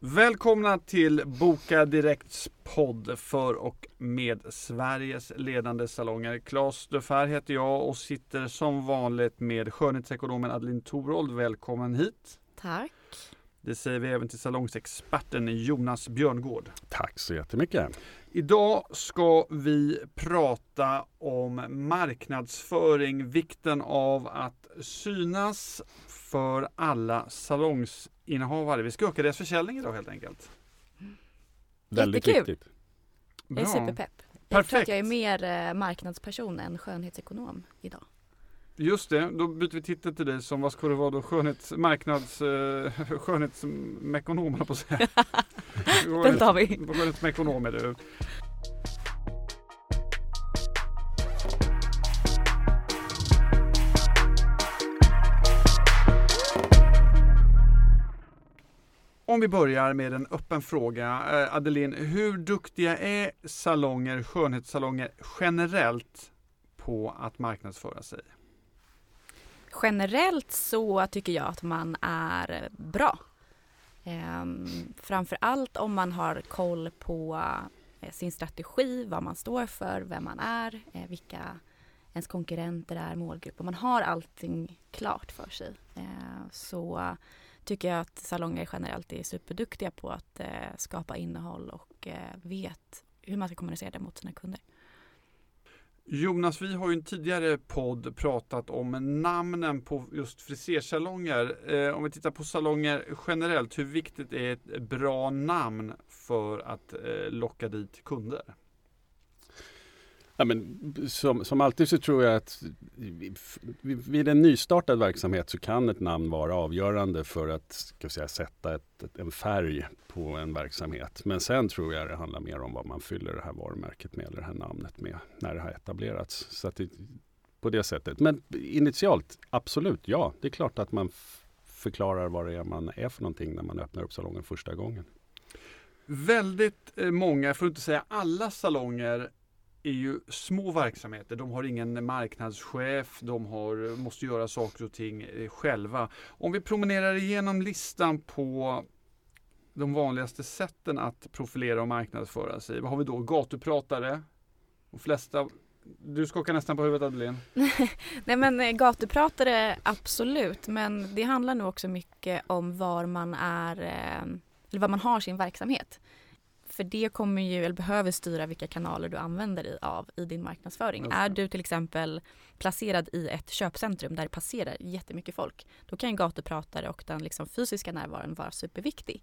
Välkomna till Boka Direkts podd för och med Sveriges ledande salonger. Claes Dufair heter jag och sitter som vanligt med skönhetsekonomen Adeline Torold. Välkommen hit! Tack! Det säger vi även till salongsexperten Jonas Björngård. Tack så jättemycket! Idag ska vi prata om marknadsföring, vikten av att synas för alla salongsinnehavare. Vi ska öka deras försäljning idag helt enkelt. Väldigt Jättekul. viktigt. Jag är superpepp. Jag Perfekt. tror att jag är mer eh, marknadsperson än skönhetsekonom idag. Just det, då byter vi titel till dig som vad ska det vara då? Skönhets, marknads, eh, skönhetsmekonom jag på att säga. Den tar vi. Skönhetsmekonom är du. Om vi börjar med en öppen fråga. Eh, Adeline, hur duktiga är salonger, skönhetssalonger generellt på att marknadsföra sig? Generellt så tycker jag att man är bra. Ehm, framför allt om man har koll på eh, sin strategi, vad man står för, vem man är, eh, vilka ens konkurrenter är, målgrupp. Om man har allting klart för sig ehm, så tycker jag att salonger generellt är superduktiga på att eh, skapa innehåll och eh, vet hur man ska kommunicera det mot sina kunder. Jonas, vi har ju en tidigare podd pratat om namnen på just frisersalonger. Eh, om vi tittar på salonger generellt, hur viktigt är ett bra namn för att eh, locka dit kunder? Ja, men som, som alltid så tror jag att vid- en nystartad verksamhet så kan ett namn vara avgörande för att ska säga, sätta ett, ett, en färg på en verksamhet. Men sen tror jag det handlar mer om vad man fyller det här varumärket med eller det här namnet med när det har etablerats. Så att det, på det sättet. Men initialt, absolut, ja. Det är klart att man förklarar vad det är man är för någonting när man öppnar upp salongen första gången. Väldigt eh, många, för att inte säga alla salonger är ju små verksamheter. De har ingen marknadschef, de har, måste göra saker och ting eh, själva. Om vi promenerar igenom listan på de vanligaste sätten att profilera och marknadsföra sig. Vad har vi då? Gatupratare. De flesta, du skakar nästan på huvudet Adeline. Nej men eh, gatupratare absolut men det handlar nog också mycket om var man är eh, eller var man har sin verksamhet. För det kommer ju, eller behöver styra vilka kanaler du använder i, av i din marknadsföring. Det. Är du till exempel placerad i ett köpcentrum där det passerar jättemycket folk då kan ju gatupratare och den liksom fysiska närvaron vara superviktig.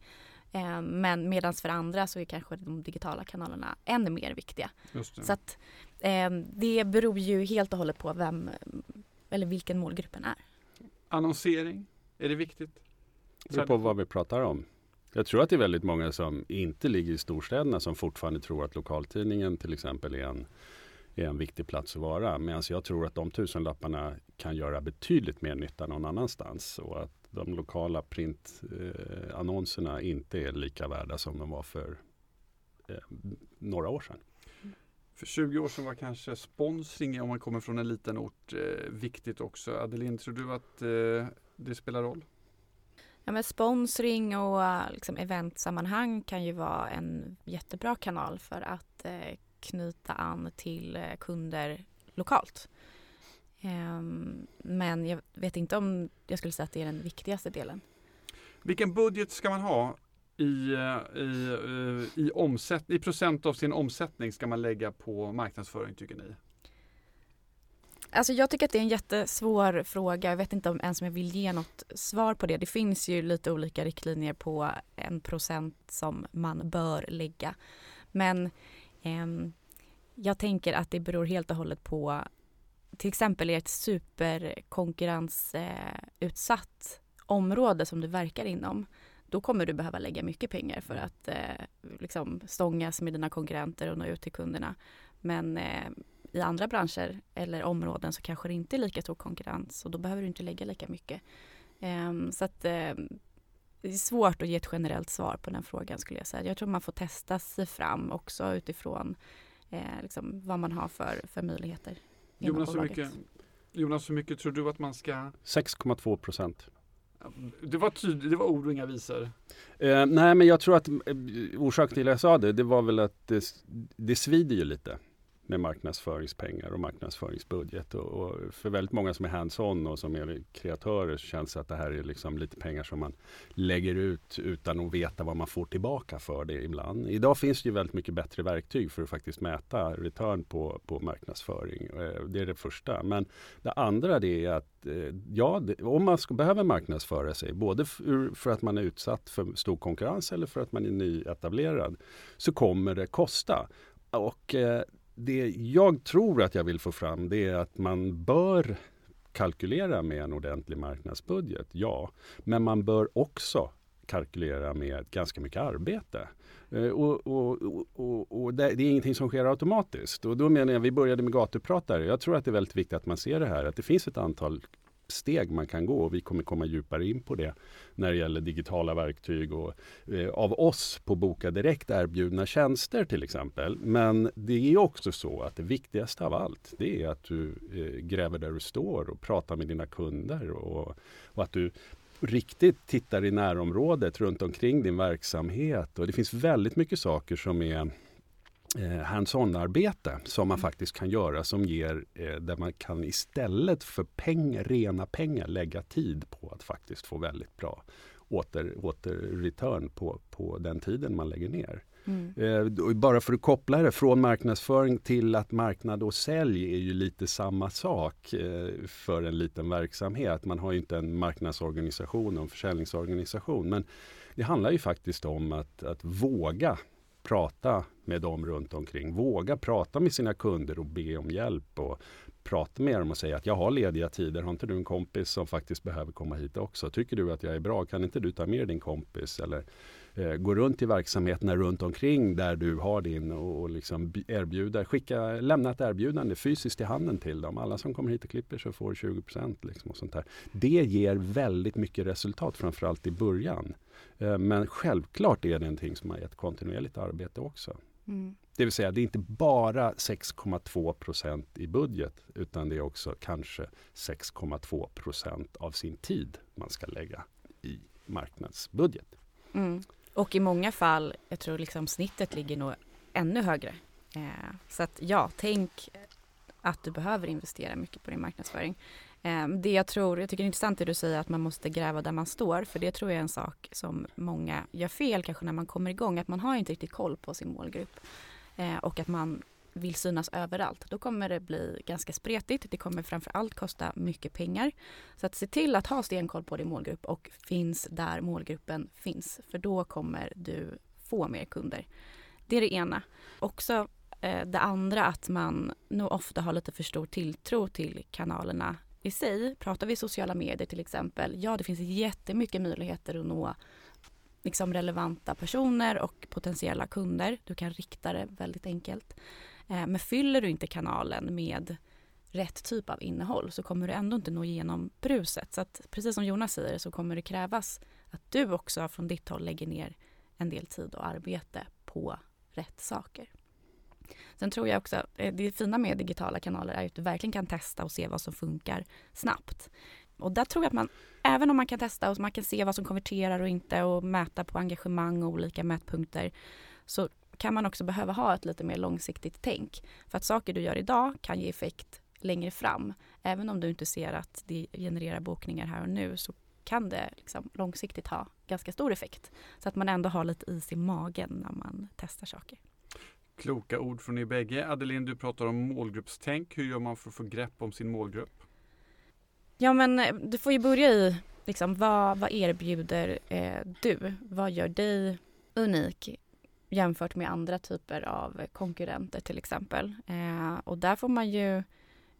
Eh, men medan för andra så är kanske de digitala kanalerna ännu mer viktiga. Just det. Så att eh, det beror ju helt och hållet på vem eller vilken målgruppen är. Annonsering, är det viktigt? Det beror på vad vi pratar om. Jag tror att det är väldigt många som inte ligger i storstäderna som fortfarande tror att lokaltidningen till exempel är en, är en viktig plats att vara. Medan jag tror att de tusenlapparna kan göra betydligt mer nytta någon annanstans. Och att de lokala printannonserna eh, inte är lika värda som de var för eh, några år sedan. För 20 år sedan var kanske sponsring om man kommer från en liten ort eh, viktigt också. Adeline, tror du att eh, det spelar roll? Ja, men sponsring och eh, liksom, eventsammanhang kan ju vara en jättebra kanal för att eh, knyta an till eh, kunder lokalt. Ehm, men jag vet inte om jag skulle säga att det är den viktigaste delen. Vilken budget ska man ha i, eh, i, eh, i, omsätt, i procent av sin omsättning ska man lägga på marknadsföring tycker ni? Alltså jag tycker att det är en jättesvår fråga. Jag vet inte om ens om jag vill ge något svar på det. Det finns ju lite olika riktlinjer på en procent som man bör lägga. Men eh, jag tänker att det beror helt och hållet på till exempel är ett superkonkurrensutsatt eh, område som du verkar inom. Då kommer du behöva lägga mycket pengar för att eh, liksom stångas med dina konkurrenter och nå ut till kunderna. Men eh, i andra branscher eller områden så kanske det inte är lika stor konkurrens och då behöver du inte lägga lika mycket. Ehm, så att ehm, det är svårt att ge ett generellt svar på den frågan skulle jag säga. Jag tror man får testa sig fram också utifrån eh, liksom vad man har för, för möjligheter. Jonas hur, mycket, Jonas, hur mycket tror du att man ska 6,2 procent. Det var, tyd- det var ord och inga visor. Eh, nej, men jag tror att eh, orsaken till att jag sa det, det var väl att det, det svider ju lite med marknadsföringspengar och marknadsföringsbudget. Och, och för väldigt många som är hands-on och som är kreatörer så känns det att det här är liksom lite pengar som man lägger ut utan att veta vad man får tillbaka för det ibland. Idag finns det ju väldigt mycket bättre verktyg för att faktiskt mäta return på, på marknadsföring. Eh, det är det första. Men det andra det är att eh, ja, det, om man ska, behöver marknadsföra sig, både för, för att man är utsatt för stor konkurrens eller för att man är nyetablerad, så kommer det kosta. Och eh, det jag tror att jag vill få fram det är att man bör kalkylera med en ordentlig marknadsbudget, ja. Men man bör också kalkylera med ganska mycket arbete. Eh, och, och, och, och det, det, är ingenting som sker automatiskt. Och då menar jag, vi började med gatupratare. Jag tror att det är väldigt viktigt att man ser det här, att det finns ett antal steg man kan gå och vi kommer komma djupare in på det när det gäller digitala verktyg och eh, av oss på Boka Direkt erbjudna tjänster till exempel. Men det är också så att det viktigaste av allt det är att du eh, gräver där du står och pratar med dina kunder och, och att du riktigt tittar i närområdet runt omkring din verksamhet. Och det finns väldigt mycket saker som är eh, hands-on-arbete som man mm. faktiskt kan göra som ger, eh, där man kan istället för pengar, rena pengar lägga tid på att faktiskt få väldigt bra åter, åter return på, på den tiden man lägger ner. Mm. Eh, bara för att koppla det från marknadsföring till att marknad och sälj är ju lite samma sak eh, för en liten verksamhet. Man har ju inte en marknadsorganisation och en försäljningsorganisation. Men det handlar ju faktiskt om att, att våga prata med dem runt omkring. Våga prata med sina kunder och be om hjälp och prata med dem och säga att jag har lediga tider. Har inte du en kompis som faktiskt behöver komma hit också? Tycker du att jag är bra? Kan inte du ta med din kompis? Eller gå runt i verksamheterna runt omkring där du har din och, och liksom erbjuda, skicka, lämna ett erbjudande fysiskt i handen till dem. Alla som kommer hit och klipper så får 20 liksom och sånt där. Det ger väldigt mycket resultat, framförallt i början. Eh, men självklart är det någonting som har gett kontinuerligt arbete också. Mm. Det vill säga, det är inte bara 6,2 procent i budget utan det är också kanske 6,2 procent av sin tid man ska lägga i marknadsbudget. Mm. Och i många fall, jag tror liksom snittet ligger nog ännu högre. Eh, så att ja, tänk att du behöver investera mycket på din marknadsföring. Ehm, det jag tror, jag tycker det är intressant det du säger att man måste gräva där man står, för det tror jag är en sak som många gör fel kanske när man kommer igång, att man har inte riktigt koll på sin målgrupp eh, och att man vill synas överallt. Då kommer det bli ganska spretigt. Det kommer framför allt kosta mycket pengar. Så att se till att ha stenkoll på din målgrupp och finns där målgruppen finns. För då kommer du få mer kunder. Det är det ena. Också eh, det andra att man nog ofta har lite för stor tilltro till kanalerna i sig, pratar vi sociala medier till exempel, ja det finns jättemycket möjligheter att nå liksom relevanta personer och potentiella kunder. Du kan rikta det väldigt enkelt. Eh, men fyller du inte kanalen med rätt typ av innehåll så kommer du ändå inte nå igenom bruset. Så att precis som Jonas säger så kommer det krävas att du också från ditt håll lägger ner en del tid och arbete på rätt saker. Sen tror jag också, att det fina med digitala kanaler är att du verkligen kan testa och se vad som funkar snabbt. Och där tror jag att man, även om man kan testa och man kan se vad som konverterar och inte och mäta på engagemang och olika mätpunkter, så kan man också behöva ha ett lite mer långsiktigt tänk. För att saker du gör idag kan ge effekt längre fram. Även om du inte ser att det genererar bokningar här och nu så kan det liksom långsiktigt ha ganska stor effekt. Så att man ändå har lite is i magen när man testar saker. Kloka ord från er bägge. Adeline, du pratar om målgruppstänk. Hur gör man för att få grepp om sin målgrupp? Ja, men eh, du får ju börja i liksom, vad, vad erbjuder eh, du? Vad gör dig unik jämfört med andra typer av konkurrenter till exempel? Eh, och där får man ju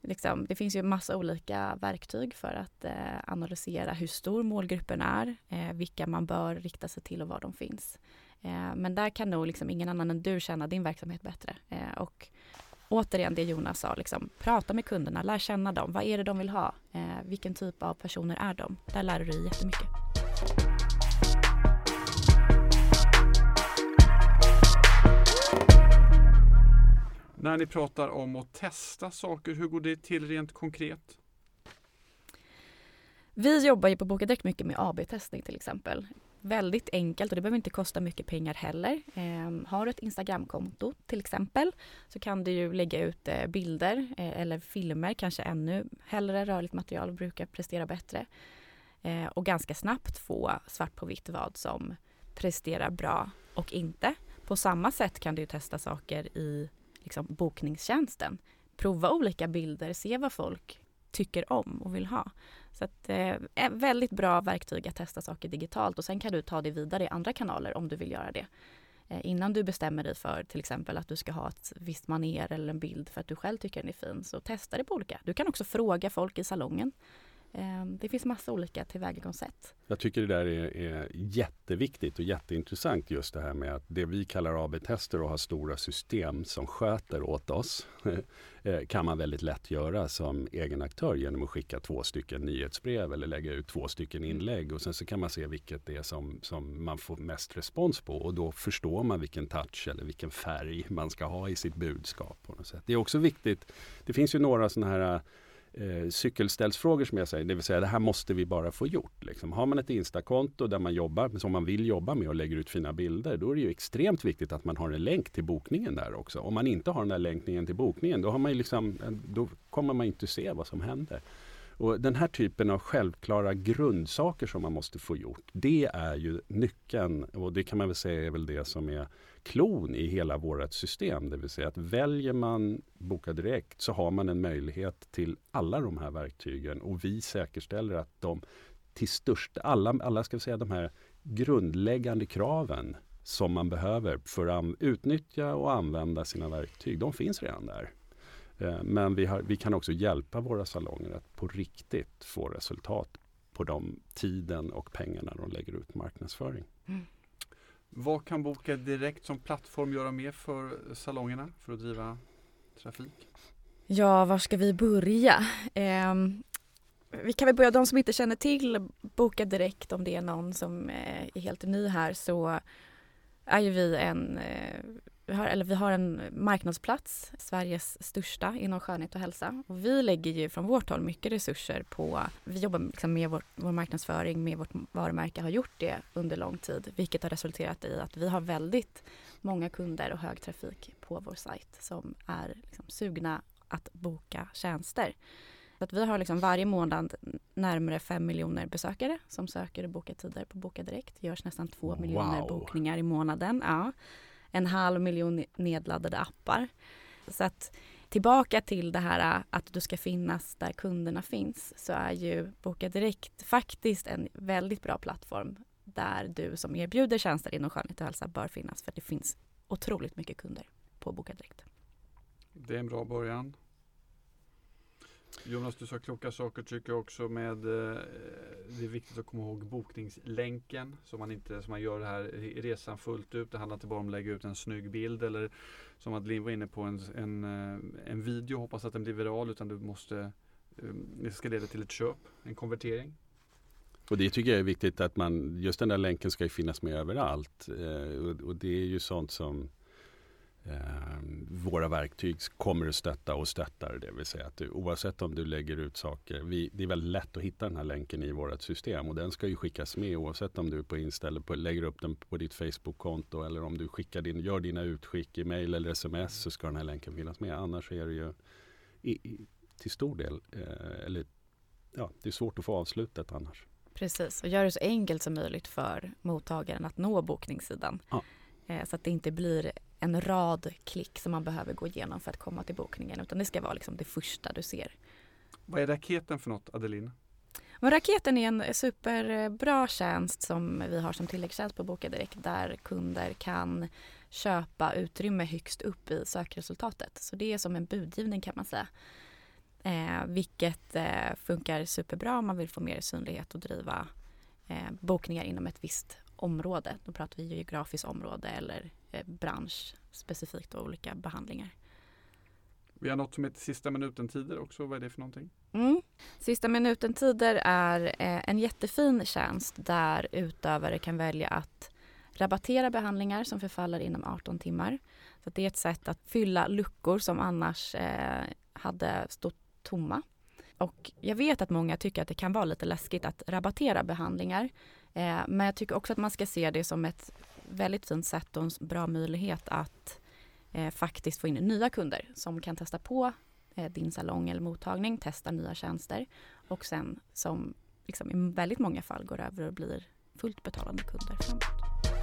Liksom, det finns ju massa olika verktyg för att eh, analysera hur stor målgruppen är, eh, vilka man bör rikta sig till och var de finns. Eh, men där kan nog liksom ingen annan än du känna din verksamhet bättre. Eh, och återigen det Jonas sa, liksom, prata med kunderna, lär känna dem. Vad är det de vill ha? Eh, vilken typ av personer är de? Där lär du dig jättemycket. När ni pratar om att testa saker, hur går det till rent konkret? Vi jobbar ju på Boka mycket med AB-testning till exempel. Väldigt enkelt och det behöver inte kosta mycket pengar heller. Eh, har du ett Instagramkonto till exempel så kan du ju lägga ut eh, bilder eh, eller filmer, kanske ännu hellre rörligt material brukar prestera bättre. Eh, och ganska snabbt få svart på vitt vad som presterar bra och inte. På samma sätt kan du testa saker i liksom, bokningstjänsten. Prova olika bilder, se vad folk tycker om och vill ha. Så att, eh, väldigt bra verktyg att testa saker digitalt och sen kan du ta det vidare i andra kanaler om du vill göra det. Eh, innan du bestämmer dig för till exempel att du ska ha ett visst maner eller en bild för att du själv tycker den är fin, så testa det på olika. Du kan också fråga folk i salongen det finns massa olika tillvägagångssätt. Jag tycker det där är, är, jätteviktigt och jätteintressant just det här med att det vi kallar AB-tester och har stora system som sköter åt oss eh, kan man väldigt lätt göra som egen aktör genom att skicka två stycken nyhetsbrev eller lägga ut två stycken inlägg och sen så kan man se vilket det är som, som man får mest respons på och då förstår man vilken touch eller vilken färg man ska ha i sitt budskap. På något sätt. Det är också viktigt, det finns ju några sådana här eh, cykelställsfrågor som jag säger, det vill säga det här måste vi bara få gjort. Liksom. Har man ett Instakonto där man jobbar, som man vill jobba med och lägger ut fina bilder, då är det ju extremt viktigt att man har en länk till bokningen där också. Om man inte har den där länkningen till bokningen, då, har man liksom, eh, då kommer man inte se vad som händer. Och Den här typen av självklara grundsaker som man måste få gjort, det är ju nyckeln och det kan man väl säga är väl det som är klon i hela vårt system. Det vill säga att väljer man Boka Direkt så har man en möjlighet till alla de här verktygen och vi säkerställer att de till största, alla, alla ska säga de här grundläggande kraven som man behöver för att utnyttja och använda sina verktyg, de finns redan där. Eh, men vi, har, vi, kan också hjälpa våra salonger att på riktigt få resultat på de tiden och pengarna de lägger ut marknadsföring. Mm. Vad kan Boka Direkt som plattform göra mer för salongerna för att driva trafik? Ja, var ska vi börja? Eh, vi kan väl börja, de som inte känner till Boka Direkt, om det är någon som eh, är helt ny här, så är ju vi en eh, vi har, eller vi har en marknadsplats, Sveriges största inom skönhet och hälsa. Och vi lägger ju från vårt håll mycket resurser på, vi jobbar liksom med vår, vår marknadsföring, med vårt varumärke, har gjort det under lång tid, vilket har resulterat i att vi har väldigt många kunder och hög trafik på vår sajt som är liksom sugna att boka tjänster. Så att vi har liksom varje månad närmare 5 miljoner besökare som söker och bokar tider på Boka Direkt. Det görs nästan 2 miljoner wow. bokningar i månaden. Ja en halv miljon nedladdade appar. Så att tillbaka till det här äh, att du ska finnas där kunderna finns så är ju Boka Direkt faktiskt en väldigt bra plattform där du som erbjuder tjänster inom skönhet och hälsa bör finnas för det finns otroligt mycket kunder på Boka Direkt. Det är en bra början. Jonas, du sa kloka saker tycker jag också med eh, Det är viktigt att komma ihåg bokningslänken så man inte så man gör det här resan fullt ut. Det handlar inte bara om att lägga ut en snygg bild eller som Adeline var inne på en, en, eh, en video. Hoppas att den blir viral utan du måste eh, Det ska leda till ett köp, en konvertering. Och det tycker jag är viktigt att man Just den där länken ska ju finnas med överallt. Eh, och det är ju sånt som eh, våra verktyg kommer att stötta och stöttar. Det vill säga att du, oavsett om du lägger ut saker. Vi, det är väldigt lätt att hitta den här länken i vårt system och den ska ju skickas med oavsett om du är på Insta eller på, lägger upp den på ditt Facebook-konto eller om du skickar din, gör dina utskick i mail eller sms så ska den här länken finnas med. Annars är det ju i, i, till stor del, eh, eller ja, det är svårt att få avslutat annars. Precis, och gör det så enkelt som möjligt för mottagaren att nå bokningssidan. Ja. Eh, så att det inte blir en rad klick som man behöver gå igenom för att komma till bokningen utan det ska vara liksom det första du ser. Vad är raketen för något Adeline? Men raketen är en superbra tjänst som vi har som tilläggstjänst på Boka Direkt där kunder kan köpa utrymme högst upp i sökresultatet. Så det är som en budgivning kan man säga. Eh, vilket eh, funkar superbra om man vill få mer synlighet och driva eh, bokningar inom ett visst område. Då pratar vi geografiskt område eller eh, bransch specifikt och olika behandlingar. Vi har något som heter sista minuten-tider också. Vad är det för någonting? Mm. Sista minuten-tider är eh, en jättefin tjänst där utövare kan välja att rabattera behandlingar som förfaller inom 18 timmar. Så det är ett sätt att fylla luckor som annars eh, hade stått tomma. och jag vet att många tycker att det kan vara lite läskigt att rabattera behandlingar. Eh, men jag tycker också att man ska se det som ett väldigt fint sätt och en bra möjlighet att eh, faktiskt få in nya kunder som kan testa på eh, din salong eller mottagning, testa nya tjänster och sen som liksom, i väldigt många fall går över och blir fullt betalande kunder framåt.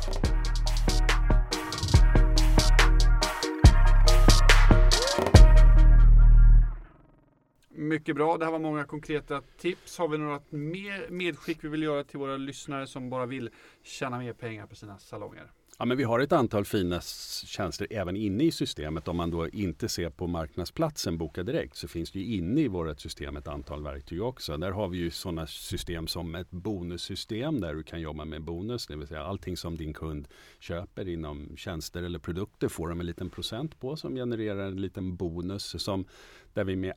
Mycket bra. Det här var många konkreta tips. Har vi några mer medskick vi vill göra till våra lyssnare som bara vill tjäna mer pengar på sina salonger? Ja, men vi har ett antal fina tjänster även inne i systemet. Om man då inte ser på marknadsplatsen Boka Direkt så finns det ju inne i vårt system ett antal verktyg också. Där har vi ju sådana system som ett bonussystem där du kan jobba med bonus. Det vill säga allting som din kund köper inom tjänster eller produkter får de en liten procent på som genererar en liten bonus som där vi med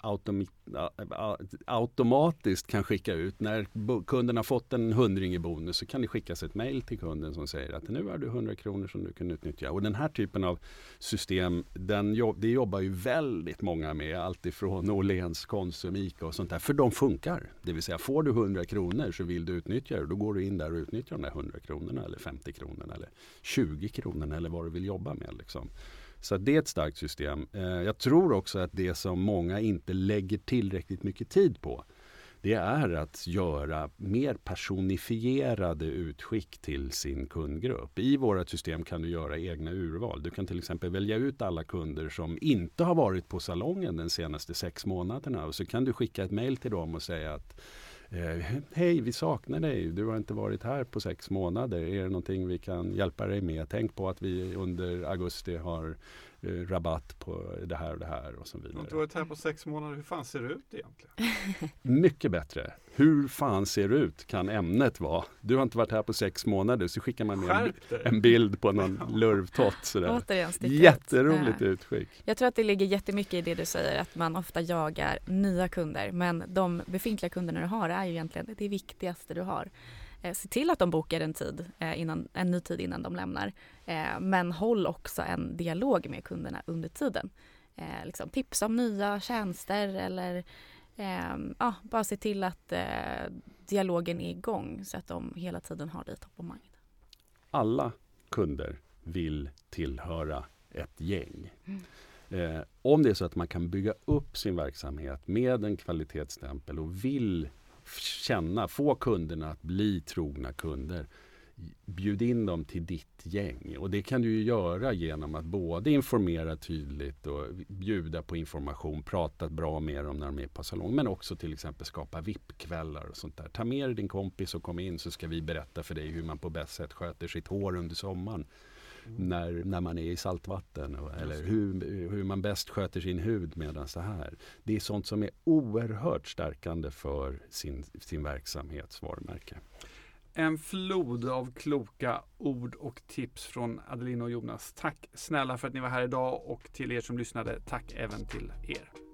automatiskt kan skicka ut när kunden har fått en hundring i bonus så kan det skickas ett mail till kunden som säger att nu har du 100 kronor som du kan utnyttja. Och den här typen av system den, det jobbar ju väldigt många med alltifrån Åhléns, Konsum, Ica och sånt där. För de funkar. Det vill säga får du 100 kronor så vill du utnyttja det. Då går du in där och utnyttjar de där 100 kronorna eller 50 kronorna eller 20 kronorna eller vad du vill jobba med. Liksom. Så det är ett starkt system. Eh, jag tror också att det som många inte lägger tillräckligt mycket tid på det är att göra mer personifierade utskick till sin kundgrupp. I vårt system kan du göra egna urval. Du kan till exempel välja ut alla kunder som inte har varit på salongen de senaste sex månaderna och så kan du skicka ett mejl till dem och säga att eh, hej, vi saknar dig. Du har inte varit här på sex månader. Är det någonting vi kan hjälpa dig med? Tänk på att vi under augusti har eh, rabatt på det här och det här och så vidare. Du har inte varit här på sex månader. Hur fan ser det ut egentligen? Mycket bättre. Hur fan ser det ut kan ämnet vara. Du har inte varit här på sex månader så skickar man med en, en bild på någon lurvtott. Jätteroligt ja. utskick. Jag tror att det ligger jättemycket i det du säger att man ofta jagar nya kunder men de befintliga kunderna du har är ju egentligen det viktigaste du har. Eh, se till att de bokar en tid, eh, innan, en ny tid innan de lämnar. Eh, men håll också en dialog med kunderna under tiden. Liksom tipsa om nya tjänster eller eh, ja, bara se till att dialogen är igång så att de hela tiden har dig top of mind. Alla kunder vill tillhöra ett gäng. Mm. Eh, om det är så att man kan bygga upp sin verksamhet med en kvalitetsstämpel och vill känna, få kunderna att bli trogna kunder bjud in dem till ditt gäng. Och det kan du ju göra genom att både informera tydligt och bjuda på information, prata bra med dem när de är på salong. Men också till exempel skapa VIP-kvällar och sånt där. Ta med dig din kompis och kom in så ska vi berätta för dig hur man på bäst sätt sköter sitt hår under sommaren. Mm. När, när man är i saltvatten och, eller hur, hur man bäst sköter sin hud medan så här. Det är sånt som är oerhört stärkande för sin, sin verksamhets varumärke. En flod av kloka ord och tips från Adelina och Jonas. Tack snälla för att ni var här idag och till er som lyssnade, tack även till er.